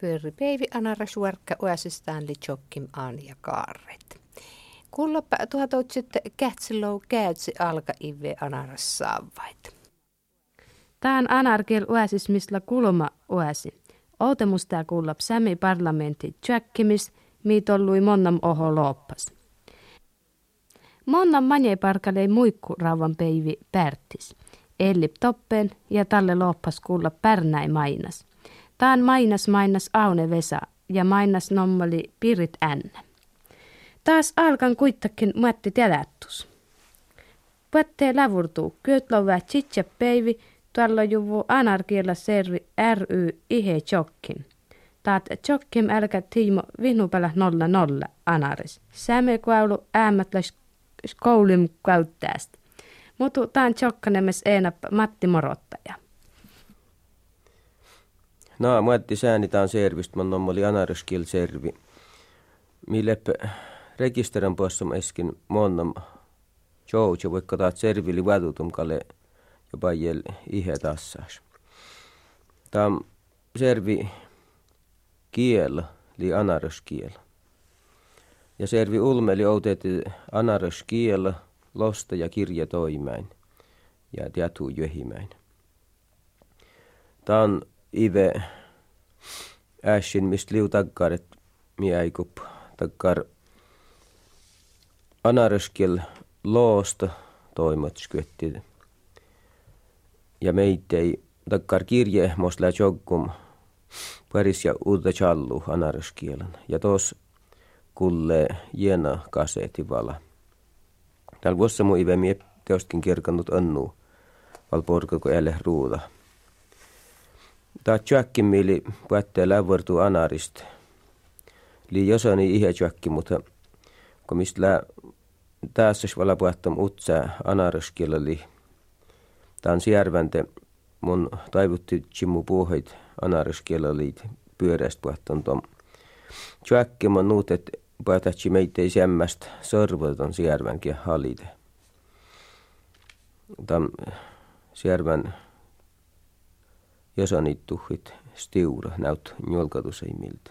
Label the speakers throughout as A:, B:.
A: pyöri peivi anara suorkka uasistaan li chokkim ja kaarret. Kullapa tuhatotsit kätsilou käytsi alka ive anaras saavait.
B: Tään anarkel uasis misla kulma uasi. Outemusta kullap sämi parlamentti tjökkimis, miitollui monnam oho loppas. Monnam manjeparkalei muikku rauvan peivi pärtis. Ellip toppen ja talle loppas kuulla pärnäi mainas. Taan mainas mainas Aune Vesa ja mainas nommali Pirit Änne. Taas alkan kuittakin muotti telättus. Puettee lävurtuu, kyötlovää tsitsä peivi, tuolla juvu anarkiella servi ry ihe chokkim. Taat chokkim älkä tiimo vihnupälä nolla nolla anaris. Säme kuaulu äämätläs koulim käyttäästä. Mutu taan chokkanemes eenap Matti Morottaja.
C: No, muotti sääni taan servist, man oli anariskil servi. Mille rekisterin poissa eskin monnam jouja, vaikka taat servili vadutum kalle jopa jäl ihe tassas. Tämä servi kiel, li anariskiel. Ja servi ulmeli outeeti anariskiel, losta ja kirja toimäin ja tiatu jöhimäin. Tämä on ive äsken, mistä liu takkar, että miäikup takkar anaröskel loosta toimat skyötti. Ja meitei takkar kirje mosla jogkum paris ja uutta challu anaröskielen. Ja tos kulle jena kaseeti vala. Täällä vuossa mu ive mie teostkin kirkannut annu, val porkako ruuda. Tää tjäkki mieli päättää lävörtu anarist. Li josani ihe tjäkki, mutta kun mistä lää tässä vala puhuttam utsa anariskilla li. Tää on sijärvänte mun taivutti puuheit anariskilla li pyörästä puhuttam tom. Tjäkki mun nuut, että puhutatsi meitä ei sämmästä sorvoton sijärvänkin halite. Tam sijärvän tuhit stiura näyt ei miltä.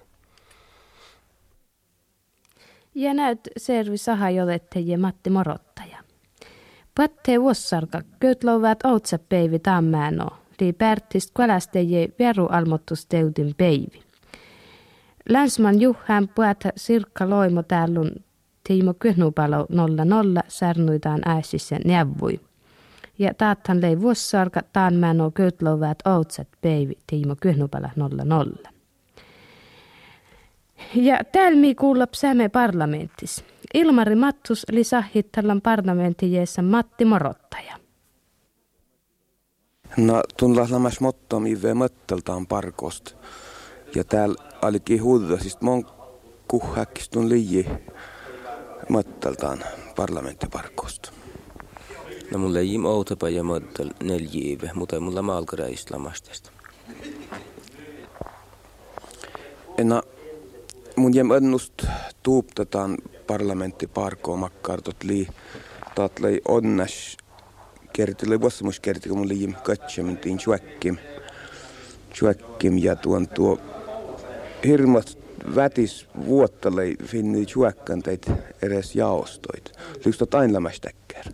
B: Ja näyt servi saha ja Matti Morottaja. Patte vuossarka outsa peivi tammääno, li pärtist kvälästeje veru almottusteutin peivi. Länsman juhään puhata sirkka loimo täälun Tiimo Kyhnupalo 00 särnuitaan ääsissä neuvui ja taathan lei vuossarka taan mäno kötlovaat outsat peivi Tiimo Kyhnupala 00. Ja täällä mi kuulla säme parlamenttis. Ilmari Mattus lisahittallan parlamenttijeessa Matti Morottaja.
D: No, tun lamas mottom ive mötteltaan parkost. Ja täällä olikin huuda, siis mon kuhäkkistun liiji mötteltaan parlamenttiparkosta.
C: No mulla ei outapa ja mutta neljiive, mutta mulla malkara islamastesta.
D: No, mun jem ennust tuuptetaan parlamentti parkoa makkartot li tatlei onnas kerti oli vuosimus kerti kun mulla jem katsomin tiin chuekkim chuekkim ja tuon tuo hirmat vätis vuottalei finni chuekkan teit edes jaostoit. Lyks tot aina lämästäkkär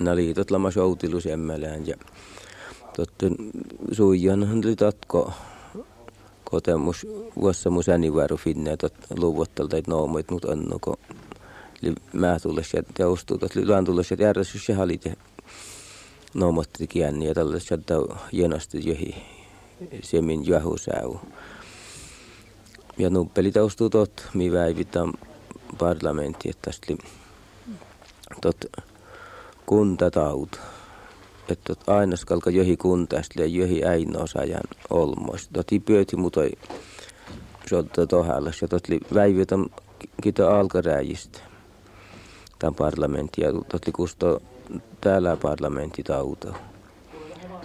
C: naliitot lama soutilus emmälään ja totten suijan oli tatko kotemus vuossa mun säniväru finne tot luvottalta et noomoit mut anno ko li mä tulles ja teustuu tot luan tulles ja järjestys ja halit ja noomotti kiänni ja tällä sieltä jenosti johi semin juhusääu. Ja nuppeli teustuu tot, mi väivitään parlamentti, että tot kuntataut. Että aina skalka johi kuntaista ja johi äinoosajan olmoista. Toti pyöti mutoi sotta tohallas ja totli väivytän kita alkaräjistä. Tämän parlamentti ja totli kusto täällä parlamentti tauto.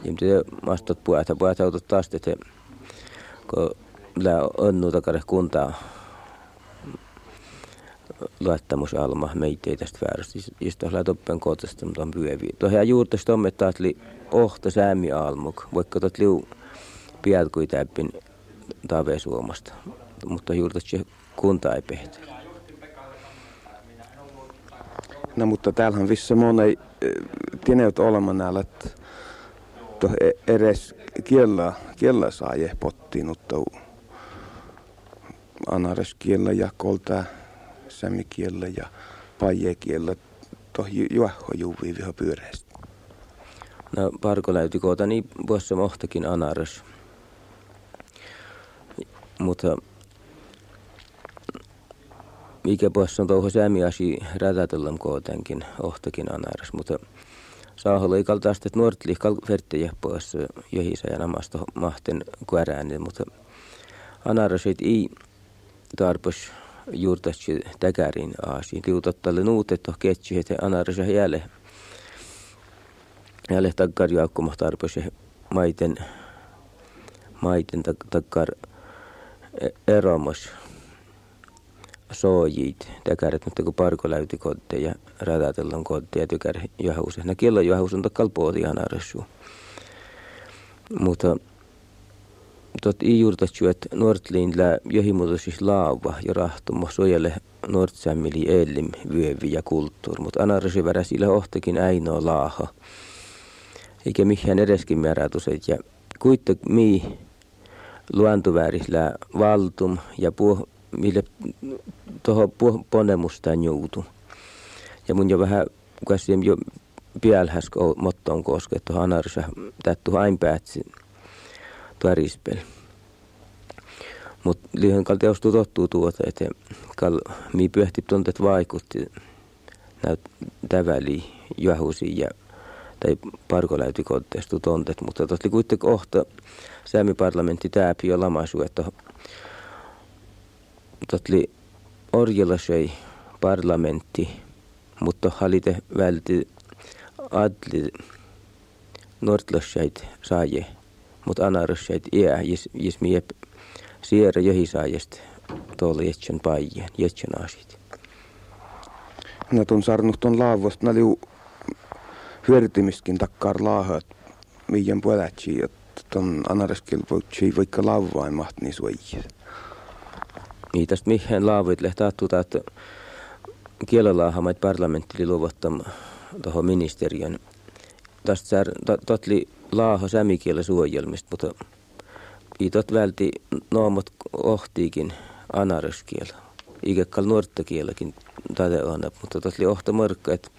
C: Ja mitä mastot puhuta, puhuta taas, että kun lää onnu kuntaa luottamusalma tästä väärästä. Just tuolla toppen kotasta, mutta on pyövi. Tuohon juurta tomme taas li ohta säämi almuk, vaikka tot liu piat kuin täppin tave Suomasta. Mutta juuri kunta ei pehtä.
D: No mutta täällähän vissä moni ei tiennyt olemaan näillä, että e- edes kiellä, kiellä saa je pottiin, mutta anares kiellä ja kolta sämi kiellä ja paje kiellä tohi juohko juuvii viho pyöreästi.
C: No parko läyti koota niin vuossa mohtakin anares. Mutta mikä puolessa on touhu sämi asi rätätellään kootenkin ohtakin anares, mutta saaholla ei kaltaista, että nuoret liikkal verttejä pois johisa ja namasta mahten kuärään, mutta anarasit ei tarpeeksi juurtaisi täkärin aasiin. Liutottalle nuutet on ketsi, että anarasa jälleen jälleen takkar jaakkumah tarpeeksi maiten maiten takkar e-, eromas soojit, täkäret, mutta kun parko läyti kodde ja ratatellaan kodde ja tykär johause. Nä kielo johause on takkal pooti anarassu. Mutta tot i juurtatju, että nuortliin lää johimuutos laava ja rahtumo suojalle nuortsämmili elim vyövi ja kulttuur, mutta anarasi värä sillä ohtakin äinoa laaha. Eikä mihin edeskin määrätuset ja kuitte mi luontoväärisellä valtum ja puh, mille tuohon ponemustaan joutu. Ja mun jo vähän, kun jo piälhäs mottoon koske, tuohon anarsa tättu ain päätsi tuorispel. Mutta liian kalti teostu tottuu tuota, että kal, mi pyöhti tuntet vaikutti näyt täväli juhusi ja tai parkoläyti kodteestu tontet, mutta tosi kuitenkin kohta Säämi parlamentti tääpi jo lamasu, että totli orjelasei parlamentti, mutta halite välti adli nordlassait saaje, mutta anarassait iä, jis, jis miep siera johisaajast tuolla jetsän paijien, jetsän asit.
D: No tuon sarnut on laavosta, nää liu hyödytimiskin takkar laahat, mihin puoletsi, että tuon anaraskilpoitsi vaikka laavaimaht niin suojia.
C: Niin tästä mihin laavit lehtaattu, että kielelaahamait parlamentti luovuttam tuohon ministeriön. Tästä totli laaho sämikielen suojelmista, mutta itot välti noomot ohtiikin anaruskielä. Ikäkkal nuorttakielläkin tätä on, mutta totli ohta mörkkä, että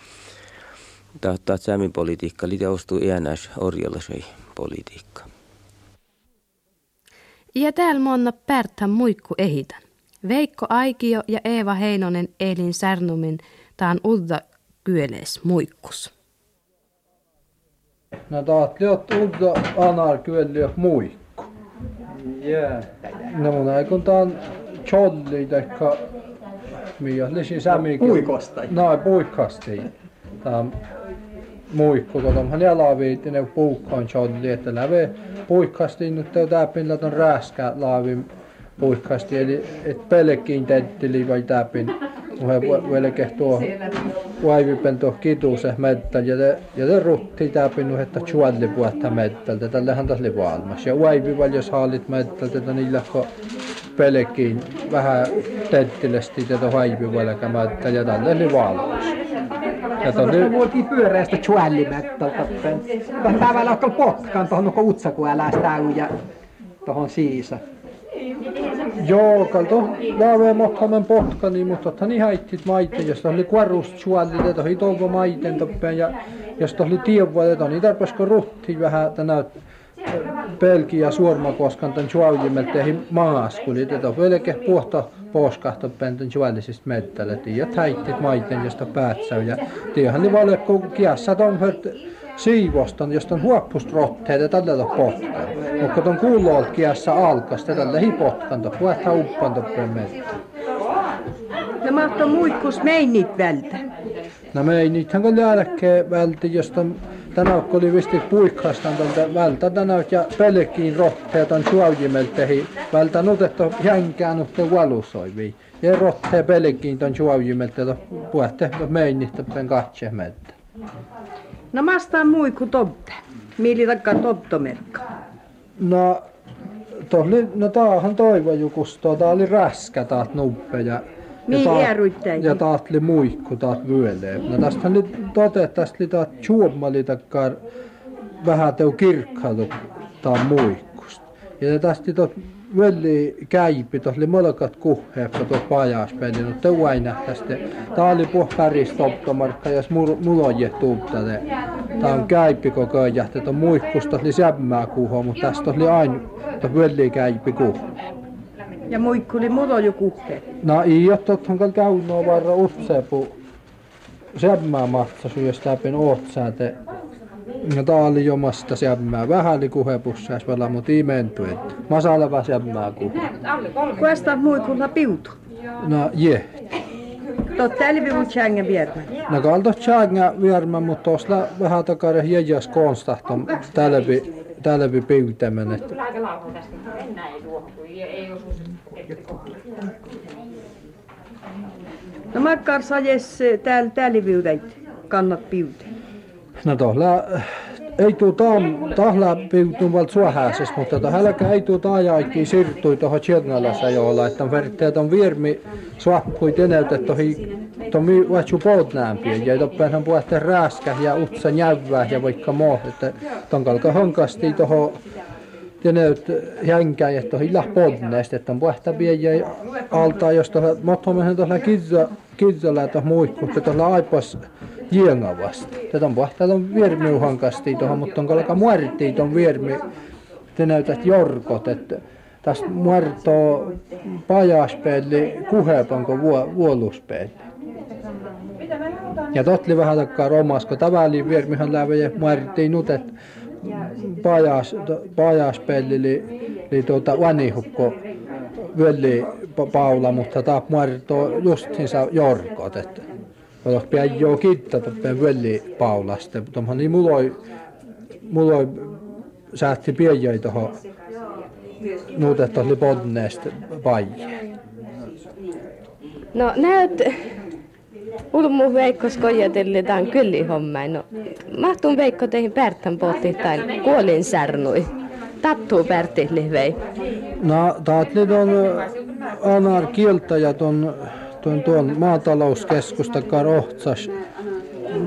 C: tahtaa sämin politiikka liitä ostuu iänäis orjallasei politiikka.
B: Ja täällä monna pärthän muikku ehitän. Veikko Aikio ja Eeva Heinonen elin särnumin taan udda kyöles muikkus.
E: No taat liot udda anar kyöliö muikku. Yeah. No mun aikon taan cholli taikka miä lisi sämi.
F: Puikosta.
E: No puikasti. Tää muikku, kun on hän jalaviit, ne puukkoon cholli, että läve puikasti nyt tää pillä ton rääskä laavin puikkasti, eli et pelkkiin tätteli vai täpin. Muhe velke tuo vaivipen tuo kituuse mettäl ja te, ja te rutti täpin että chualli puhta mettältä. Tällähän tässä oli valmas. Ja vaivi jos haalit mettältä, että niillä kun pelkkiin vähän tettilesti tätä vaivi velkä mettäl ja tällä oli valmas.
F: Ja tuon nyt... Muoltiin pyöreästä chuallimettältä. Tavallaan alkaa potkaan tuohon utsakuälästä ja tuohon siisa.
E: Joo, kalto laave mothamen potkani, mutta ottani haittit maiten, jos oli kuorust suolli, että oli touko maiten toppeen ja jos oli tiedon, että niin tarpeesko ruhti vähän tänä pelki ja suorma koskan tämän suoljimelta tehi maaskuli, että velke puhta poskahto penten suollisista mettälle, tiedät haittit maiten, josta päätsäy ja tiedähän oli valekko kiassa ton siivoston, josta on huoppust rotteet ja tällä on potka. Mutta ton kuulolt kiassa alkas, tällä hi potkan, puhta uppan toppen meitä.
F: No mahto muikkus meinit vältä.
E: No meinithän kun jälkeen vältä, josta tänä oli visti puikkastan tuolta vältä tänä ja pelkkiin rotteet on suojimeltehi vältä nutettu jänkään nutte valusoivi. Ja rottee pelkkiin ton suojimeltä puhutte meinit toppen katse
F: No mastaan muikku tobbe. Mieli takkaa tobtomerkka.
E: No tohli, no taahan toivo jukusto, tää oli räskä taat nuppe ja
G: Mihin
E: taat-
G: jääryttäjiin?
E: Ja taat oli muikku taat vyölee. No tästä nyt tote, tästä oli taat chuomali takkar vähän teu kirkkailu taa muikkusta. Ja tästä tot völli käipi, tuossa oli molkat kun tuossa pajaspeli, no teu aina tästä. Tää oli puh päris toptomarkka, jos mulla on tuuptale. Tää on käipi koko ajan, että on muikkusta oli sämmää kuhoa, mutta tästä oli aina tuossa völli käipi kuhoa.
G: Ja muikkuli mulla on jo kuhte.
E: No ei ole tottahan kal käynnoo varra utsepu sämmää matsasu, jos läpin ootsaate. No tää oli jomasta sämmää. Vähän oli kuhepussa, jos vielä mut ei menty. et Masalava sämmää kuhe.
G: Kuesta muikulla piutu.
E: No je.
G: Totta eli vivu tjängen viermän.
E: No kalto tjanga viermä, mutta tuossa vähän takare hiejas konstahton tälvi, tälvi pyytämän. Että
G: No makkar sajes täällä täällä viudeit. Kannat piutu.
E: No tuolla ei tuu taam, tahla piutun valta suohäisessä, mutta tähälläkään ei tuu taajaikki sirtui tuohon Tjernalassa jolla, että on vertteet on virmi suoppui teneytä tohi tomi vaatsu poltnäämpiä ja toppenhan puhutte rääskä ja utsa jävää ja vaikka muu, että ton kalka honkasti tuohon teneyt jänkää ja tohi illa poltneesta, että on puhutte viejä alta, jos tuolla mottomehen tuolla kizzalla tuohon muikku, että tuolla aipas jengavasti. Tätä on puhuttu on viermi uhankasti tuohon, mutta on kalka muerti tuon viermi, te näytät jorkot, että tästä muertoo pajaspeli kuhepanko vuoluspeli. Ja totli vähän takkaa romas, kun tavalli viermihan läpi ja muerti nyt, että pajas, pajaspeli, eli, tuota vanihukko völli Paula, mutta tämä muertoo justiinsa jorkot, että Olet pian jo kiittää tuon völli Paulasta. Tuomhan niin muloi, muloi säätti pieniä tuohon nuutet oli podneesta paijeen.
B: No näyt Ulmu Veikko skojatelli tämän kylli hommain. No, mahtun Veikko teihin Pärtän pohti tai kuolin särnui. Tattuu Pärti vei.
E: No, taatli tuon anar kieltä ja tuon tuon, maatalouskeskusta rohtsas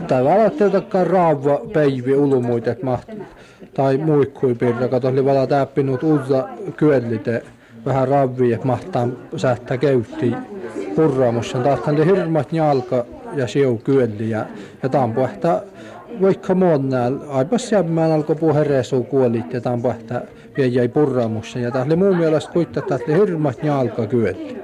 E: tai valatte takkaan raava päivi ulumuit, että maht, tai muikkui pirra, kato oli vala täppinut uutta kyellite vähän ravvi, että mahtaa sähtää käytti purraamussa. Taathan te hirmat jalka ja siu kyelli ja, ja tämän pohta vaikka monnääl, aipas jämmään alkoi puhereesu kuolit ja pohta vielä jäi purraamussa. Ja tämä oli muun mielestä kuittaa, että hirmat jalka kyelli.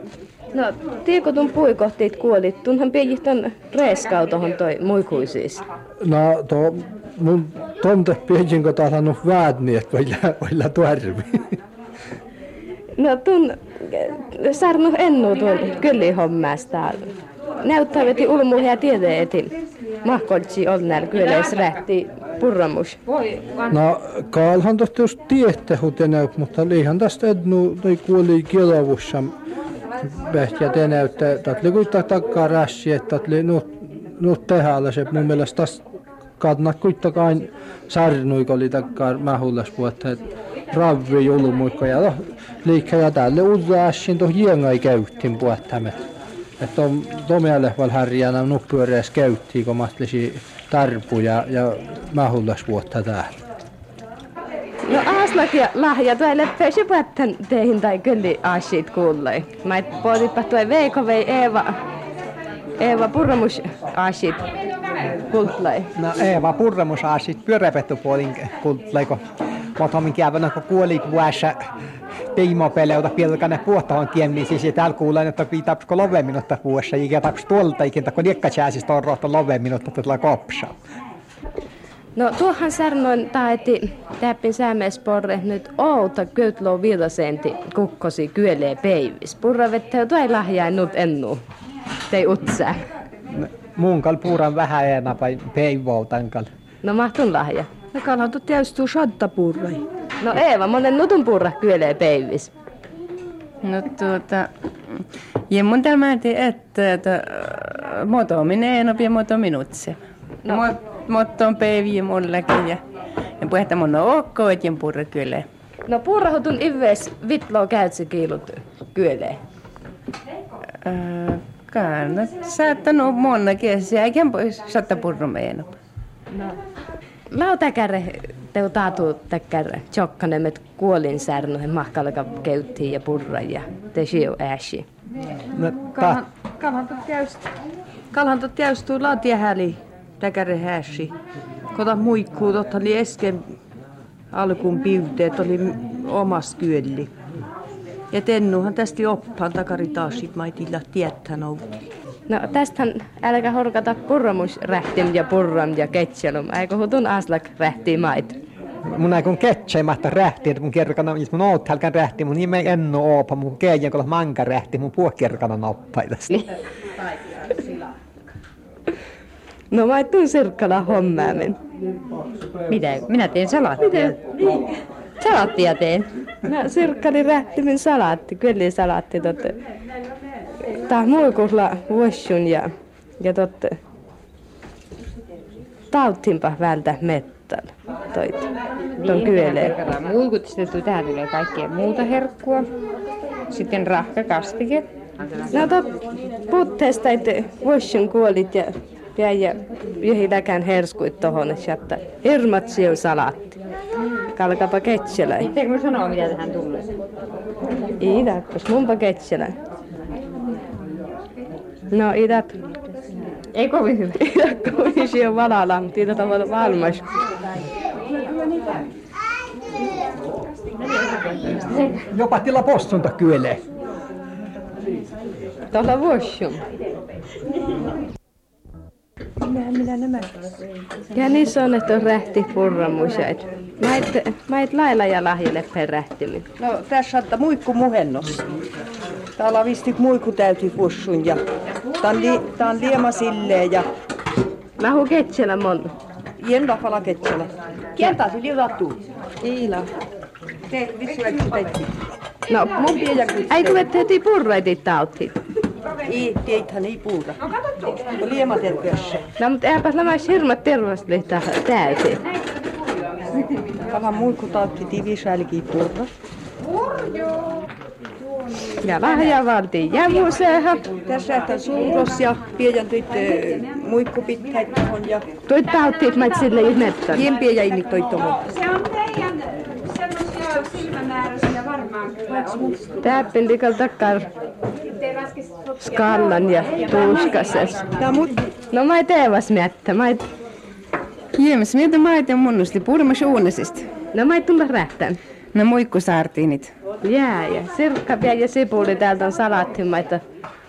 B: No, tiedätkö tuon puikohtiit kuolit? Tunhan piehitän reeskautohon toi muikuisis.
E: No, to, mun tonte pieninkö taas on väädni, että voilla, voilla tuarvi.
B: No, tun sarnu ennu tuon kylli hommasta. Näyttää veti ulmuhia tiede etin. Mahkoltsi on näillä kyleis rähti purramus.
E: No, kaalhan tosta just tiette hutenäyk, mutta liihan tästä ednu toi kuoli kielavussa ja te näyttää, oli kuitenkin takkaa rässi, että oli nyt, tehdä se mun mielestä taas kadna kuitenkaan kun oli takkaa mähullas vuotta, että ravvi julmuikko ja liikka ja tälle uudässin tuohon jengai käyttiin puhuttamme. Että on tomialle val härjänä nuppyöreäs käyttiin, kun mahtlisi tarpuja ja mähullas vuotta täällä.
B: Aaslak ja lahja tuolle pesi puhutan teihin tai kyllä aasit kuullai. Mä et pohditpa tuo Veiko vei Eeva, Eeva Purramus aasit kultlai.
F: No Eeva Purramus aasit pyöräpettu puolin kultlai, kun Mutta kävänä, kun kuoli vuossa piimopeleuta pilkane puottavan kiemmin, siis ja täällä kuulen, että pitää love minuutta vuossa, ja taps tuolta ikinä, kun niekka chääsistä on rohta love minuutta tällä kopsaa.
B: No tuohan särnoin taeti täppin säämesporre nyt outa köytloo viilasenti kukkosi kyelee peivis. Purra vettä tuo ei lahjaa nyt ennu. Tei utsää.
F: Mun kal puuran vähän enää vai peivoutan kal.
B: No mahtun lahja.
G: No kalan tu tietysti shadda purrai.
B: No Eeva, monen nutun purra kyelee peivis.
H: No tuota, ja mun täällä mä tiedän, että, että moto minä en opia moto minutse. No. Motto on päiviä mullakin ja, ja puhetta mun on ok, jen purra kyllä.
B: No puurahutun ives vitlo käytsä kiilut kyelee.
H: Äh, Kannat saattanut monna kesiä, eikä pois saattaa purru meidän.
B: No. Lautäkärre teu taatu täkkärre tjokkanemet kuolin särnohen mahkalka käyttiin ja purra ja te siu ääsi.
F: No,
G: Kalhan, kalhan tot jäyst. Kalhan tot jäystuu laatia häli. Täkäre häsi. Kota muikkuu, totta oli äsken alkuun piuteet, oli omas kyölli. Ja tennuhan tästä oppaan takari taas sit maitilla tietää nouti.
B: No tästähän älkä horkata purramus rähtim ja purram ja ketselum. Eikö hutun aslak rähtii mait?
F: mun aikon ketseimättä rähti, että mun kerkana, jos mun oot hälkän rähti, mun nime enno oopa, mun keijän kolla manka rähti, mun puokerkana noppailasta.
B: No mä tuun sirkkana hommaamen.
I: Mitä? Minä teen salaattia. Salaattia teen.
B: No sirkkani rähtimin salaatti, kyllä salaatti totte. Tää muikulla vuosun ja, ja totte. Tauttimpa vältä mettän. Toit. Ton kyelee.
I: Muikut, sitten tähän tulee kaikkea muuta herkkua. Sitten rahkakastike.
B: No tot putteesta, että vuosun kuolit ja ja ja johiläkään herskuit tohon, että hirmat siu salaatti. Kalkapa ketselä.
I: Mä sanoa, mitä tähän tulee?
B: Idäpäs, munpa ketselä. No idät.
I: Ei kovin hyvä.
B: Idät kovin siu valala, mutta idät on valmis.
F: Jopa tila possunta kyelee.
B: Tuolla vuosun.
G: Minä, minä nämä.
B: Ja niissä on, että on rähti purramusait. Mait, mait lailla ja lahjille perähtimi.
G: No tässä saattaa muikku muhennos. Täällä on visti muikku täytyy pussun ja tää on, li, tää on liema silleen ja
B: Lahu ketselä mon.
G: jenda pala ketsellä. Kieltä se liutattu. Iila. Te vissu eikö teitti?
B: No,
G: Mun pieniä
B: ei tule heti purraitit tautit.
G: Ei, teithän ei puhuta. No liema terveessä.
B: No, mutta eipäs nämä hirmat terveyslihtää täysin.
G: Tämä muikku tautti tivisälki puhuta.
B: Ja lahja valtiin jämuseehän.
G: Tässä on suuros ja pienen tyttö muikku pitää tuohon ja
B: Toi tauttiit mä sille ihmettän.
G: Hien pieniä inni toi tuohon.
J: Se on teidän semmoisia silmämääräisiä varmaan.
B: Täppin likal takkar skallan ja tuuskasas.
G: Ja mut
B: No mä ei teevas miettä. Mä ei...
H: Jiemes, mitä maita munnusti, purmas uunesista.
B: No mä ei tulla rähtään.
H: No muikku saartiinit.
B: Jää ja sirkka ja sipuli täältä on salaattimaita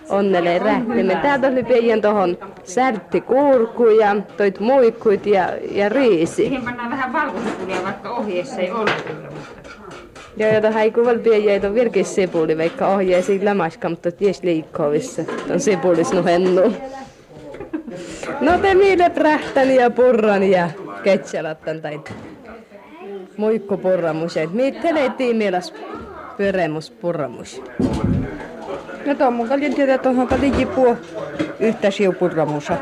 B: onnelee rähtimme. Täältä oli pian tohon särtti kurku ja toit muikkuit ja, ja riisi.
I: Siihen pannaan vähän valkoisipulia, vaikka ohjeessa ei ollut.
B: Ja jota ei kuval pian on virkis sipuli, vaikka ohjeesi lämaska, mutta ties liikkovissa. On sipulis nuhennu. No te miilet rähtäni ja purran ja ketselattan tai muikku purramus. Mitä leitiin mielas pyremus purramus?
G: No tuon mun kaljen tiedä tuohon kaljen puo yhtä siupurramusa.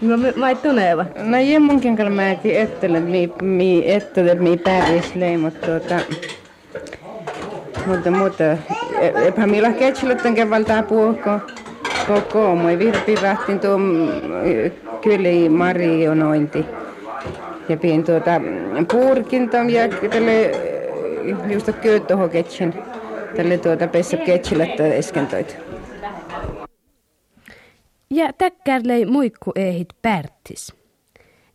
B: No mä ei tuneva.
H: No ei munkin kanssa mä ettele, mi, mi, ettele, mi pärislee, mutta tuota... Mutta, mutta, epä millä ketsilöttän kevaltaa puhko. Koko, moi virpi rahtin tuo kyli marionointi. Ja pien tuota puurkin tom ja tälle just köyttoho ketsin. Tälle tuota pessä ketsilöttä äsken toit.
B: Ja täkkärlei muikku ehit pärttis.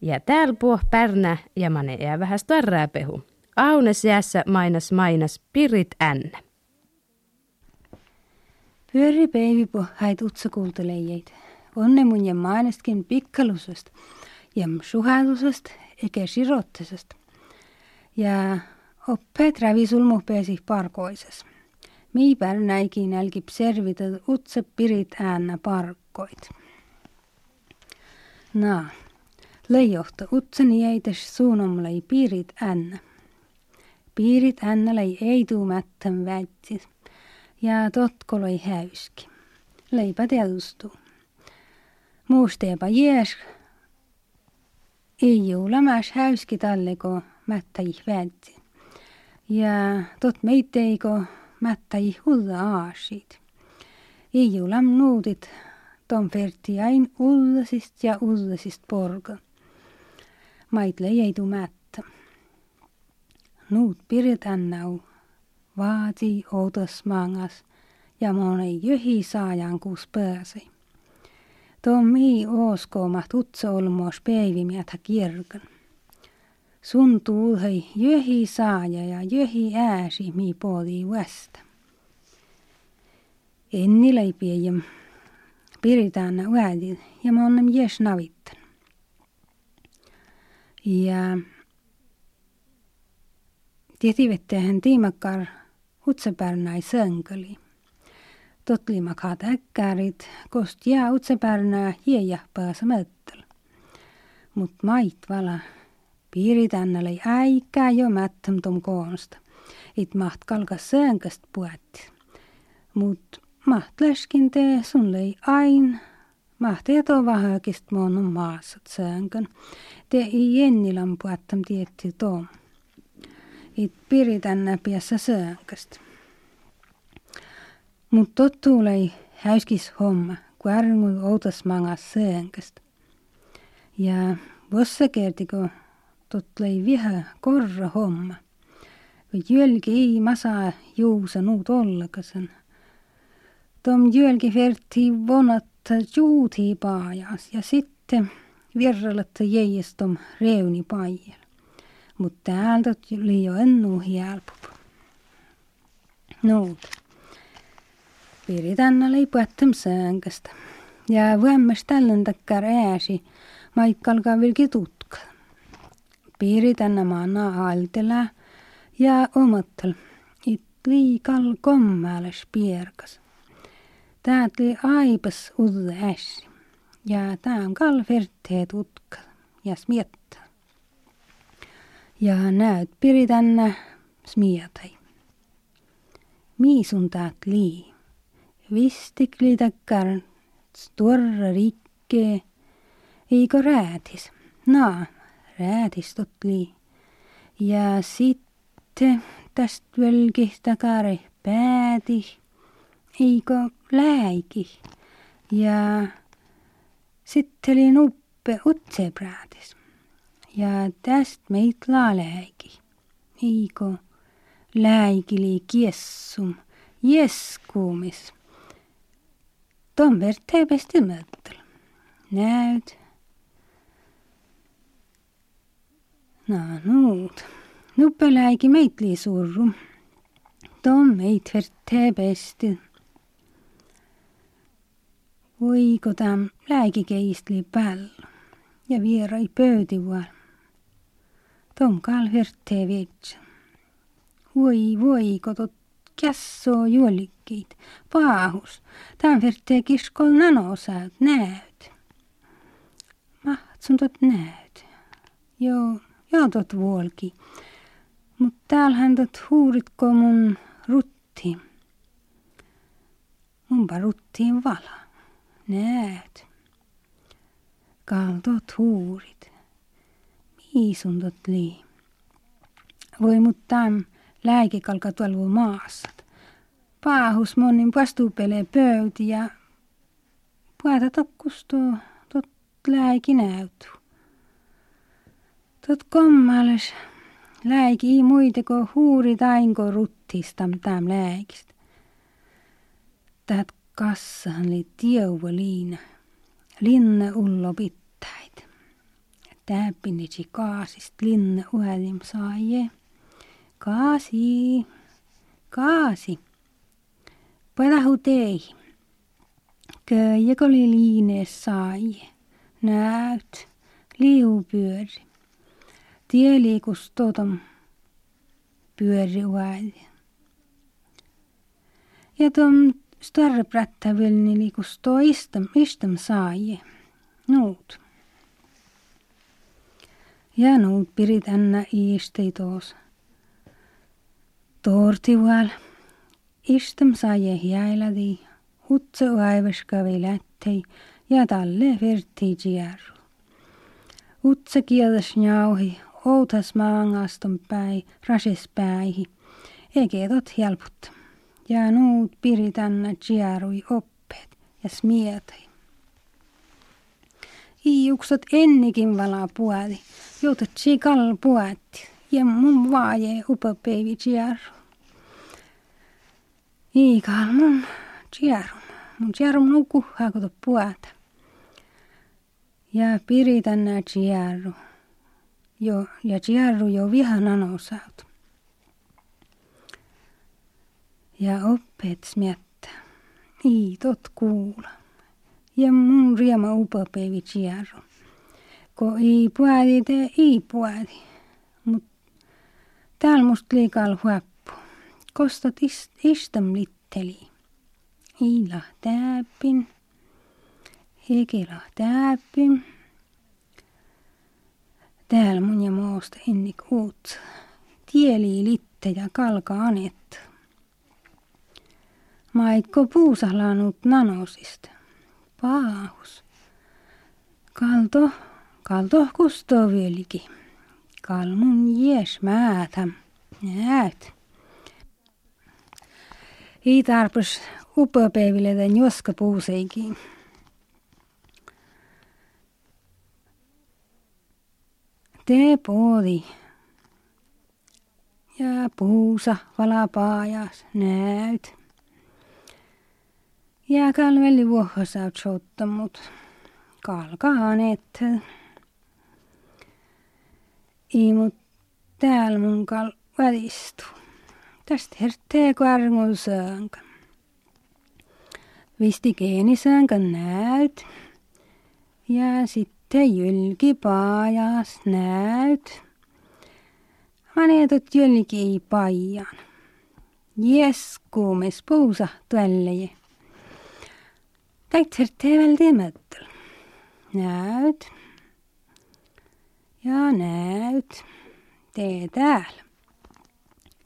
B: Ja täällä puh pärnä ja mane jää vähän starraa pehu. Aunes jäässä mainas mainas pirit ännä.
K: Pyöri päivipo hait utsa kuultelejeit. Onne mun ja mainestkin pikkalusesta ja suhatusesta eikä sirottisesta. Ja oppeet rävi sulmu pääsi parkoises. Mii pärnäikin älkip servitä utsa pirit äänä parkkoit. Na, leijohta utsani jäitäs suunomlei piirit äänä. Piirit ännälei ei tuu mättän väitsis ja totkoloi häyski. Leipä teadustuu. Muusteepa jees. Ei juu lämäs häyski talleko mättä väitsi. Ja tot meiteiko mättäi hulla aasit. Ei lam nuutit tom ferti ain ullasist ja ullasist porga. Maitle ei tu mättä. Nuut piretän nau. Vaati outas mangas ja monei jöhi saajan kus pääsi. Tommi ooskoomat utsa olmoos päivimiätä kirkan. Sun tuuhei jöhi saaja ja jöhi ääsi mi poodi vasta. Enni leipiejäm. Piritään uädin ja mä onnem jes navittan. Ja tietivettehän tiimakkar utsepärnäi sönkeli. Totlimakhat äkkärit, kost jää utsepärnää hiejä pääsä möttel. Mut mait vala piiritännälle äikää jo mättäm tom koonsta. It maht kalkas sönkäst puetti. Mut maht läskin tee sun lei ain. Maht eto vähäkist monun maasat sönkön. Te ei jennilän puettam tietty tom. piiritänne piassa sõõngast. Mut tottu oli häyskis homma, kui ärnud outas mangas sõõngast. Ja võssa keertiku totlei viha korra homma. Kui jölgi ei masa juusa nuud ollakasen. Tom jölgi verti vonat juuti paajas ja sitten virralat jäiestom reuni paajal. Mut täältä oli jo ennu helpop. Nuut. Piritänna leipuettam säänkästä. Ja vuemmas tällän takkar ääsi, maikkalka vilki tutka. Piritänna maana altela ja omattel. It liikal kommääläs pierkas. Täät li aipas udde äsi. Ja tää on kalverteet utka ja smietta. ja näed piiritanne smiiatai. miisun taat lii, vistik liidakar, tuorra rikke, eiko räädis, naa, räädis tot lii. Ja sitten täst völki takare päädi, eiko lääki. Ja sitten oli nuppe utse präädis ja täst meid laalegi. Eigo läägili kiessum, jeskuumis. Tombert teeb hästi mõttel. näed. no nüüd, nuppe läägi meid lii surru. Tom meid teeb hästi. Uigo ta läägi keistli päll ja viera ei pöödi vahel kal verte vietsä. Voi voi, kotot kässoo juolikkiit, paahus. Tämän vertee kiskol nanosäät, näyt. Mahtsun tot näyt. Joo, joo tot vuolki. Mut täällähän tot huuritko mun rutti. Munpa ruttiin vala. Näyt. Kaltot huurit. Miisun tot lii. Voi mut täm lääkikalka tuolla maassat. Paahus monin vastuupelee pöyti ja puhata tokkustoo tot lääki näytu. Tot kommales lääki ei muiteko huuri tainko ruttistam täm lääkistä. Täät kassahan li tieuva liina. Linna ullo pittäit. Täppinitsi kaasist linna uhelim saajee. Kaasi, kaasi. Padahu tei. Köijäkö oli liinees sai. Näyt, liupyöri. Tie liikus totom pyöri uädi. Ja tom större prättävilni liikus to istam, sai. Nuut. Ja nuut pirit änä iistei toos. Tortival. Istam saje jäiladi. Utsa aivaskavi lättei ja talle verti jierru. Utsa kielas njauhi, outas maangaston päi, rases päihi. tot helput. Ja nuut piritänä tjärui oppeet ja smietai. Iuksot ennikin valaa puoli, joutat kal puatti ja mun vaaje upapäivi tjärru. Iikal mun tjärru. Mun tjärru mun kuhhaa puata. Ja piritän nää tjärru. Jo, ja tjärru jo vihan anosaut. Ja oppeet smiettä. Ii tot kuula. Ja mun riema upapäivi tjärru. Ko ei puadi te ei puadi. Mut täällä musta liikal huoppu. Kostot ist, istam litteli. Iila täppin. Hekela täppin. Täällä mun ja moosta ennik uut. Tieli litte ja kalka anet. Maikko puusalanut nanosista. Paahus. Kalto, kalto kustoo vieläkin. Kalmun jes määtä. Näet. Ei tarpus upopäiville den joska puuseikin. Te poodi. Ja puusa valapaajas näyt. Ja kalveli vuohasaut souttamut. Kalkaan et. Ei mut täällä mun kal välistu. Tästä herttee kvarngun söönkä. Visti geenisöönkä näyt. Ja sitten jylkipaajas näyt. Maneetot jylki ei paijan. Jes, kuumes puusa tuelleje. Täit herttee välttämättä. Näyt. Ja näyt. Tee täällä.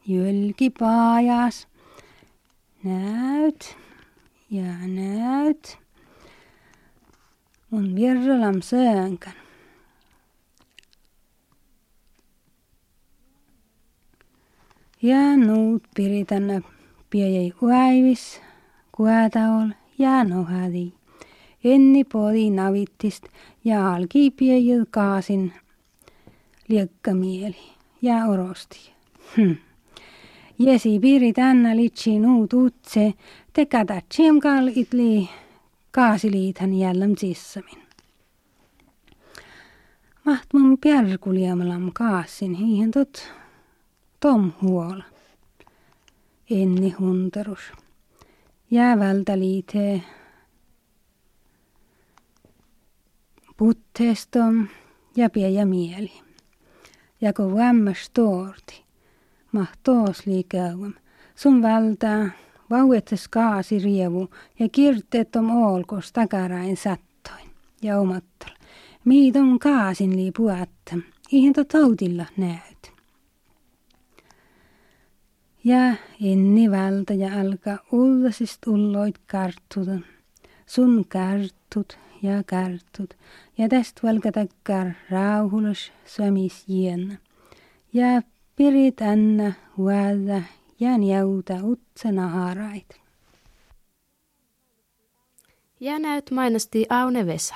K: Jylkipaajas. Näyt. Ja näyt. Mun virralam söönkän. Ja nuut piritänä piejei uaivis, kuataol ja nohadi. Enni podi navittist ja alki piejil kaasin liekkamieli ja orosti. Hm. Jesi piiri tänne litsi nuut utse, tekata tsimkal itli kaasiliithan jälläm sissamin. Maht mun pjärkuliamalam kaasin hiihen tot tom huola. Enni hunterus. Jäävältä liitee putteestom ja piejä mieli. Ja kun vämmäs toorti, mahtoos liikauam, sun vältää vauettes kaasi rievu ja kirteet om olkos takarain sattoin ja omattal. Miiton kaasin lii puatta, ihan tautilla näyt. Ja enni vältä ja alkaa ullasist ulloit karttuta, sun karttut ja karttut, ja tästä valkatakkar rauhulus sömis jienna. Ja pirit anna huolta ja njauta utsena harait.
B: Ja näyt mainosti Aune Vesa.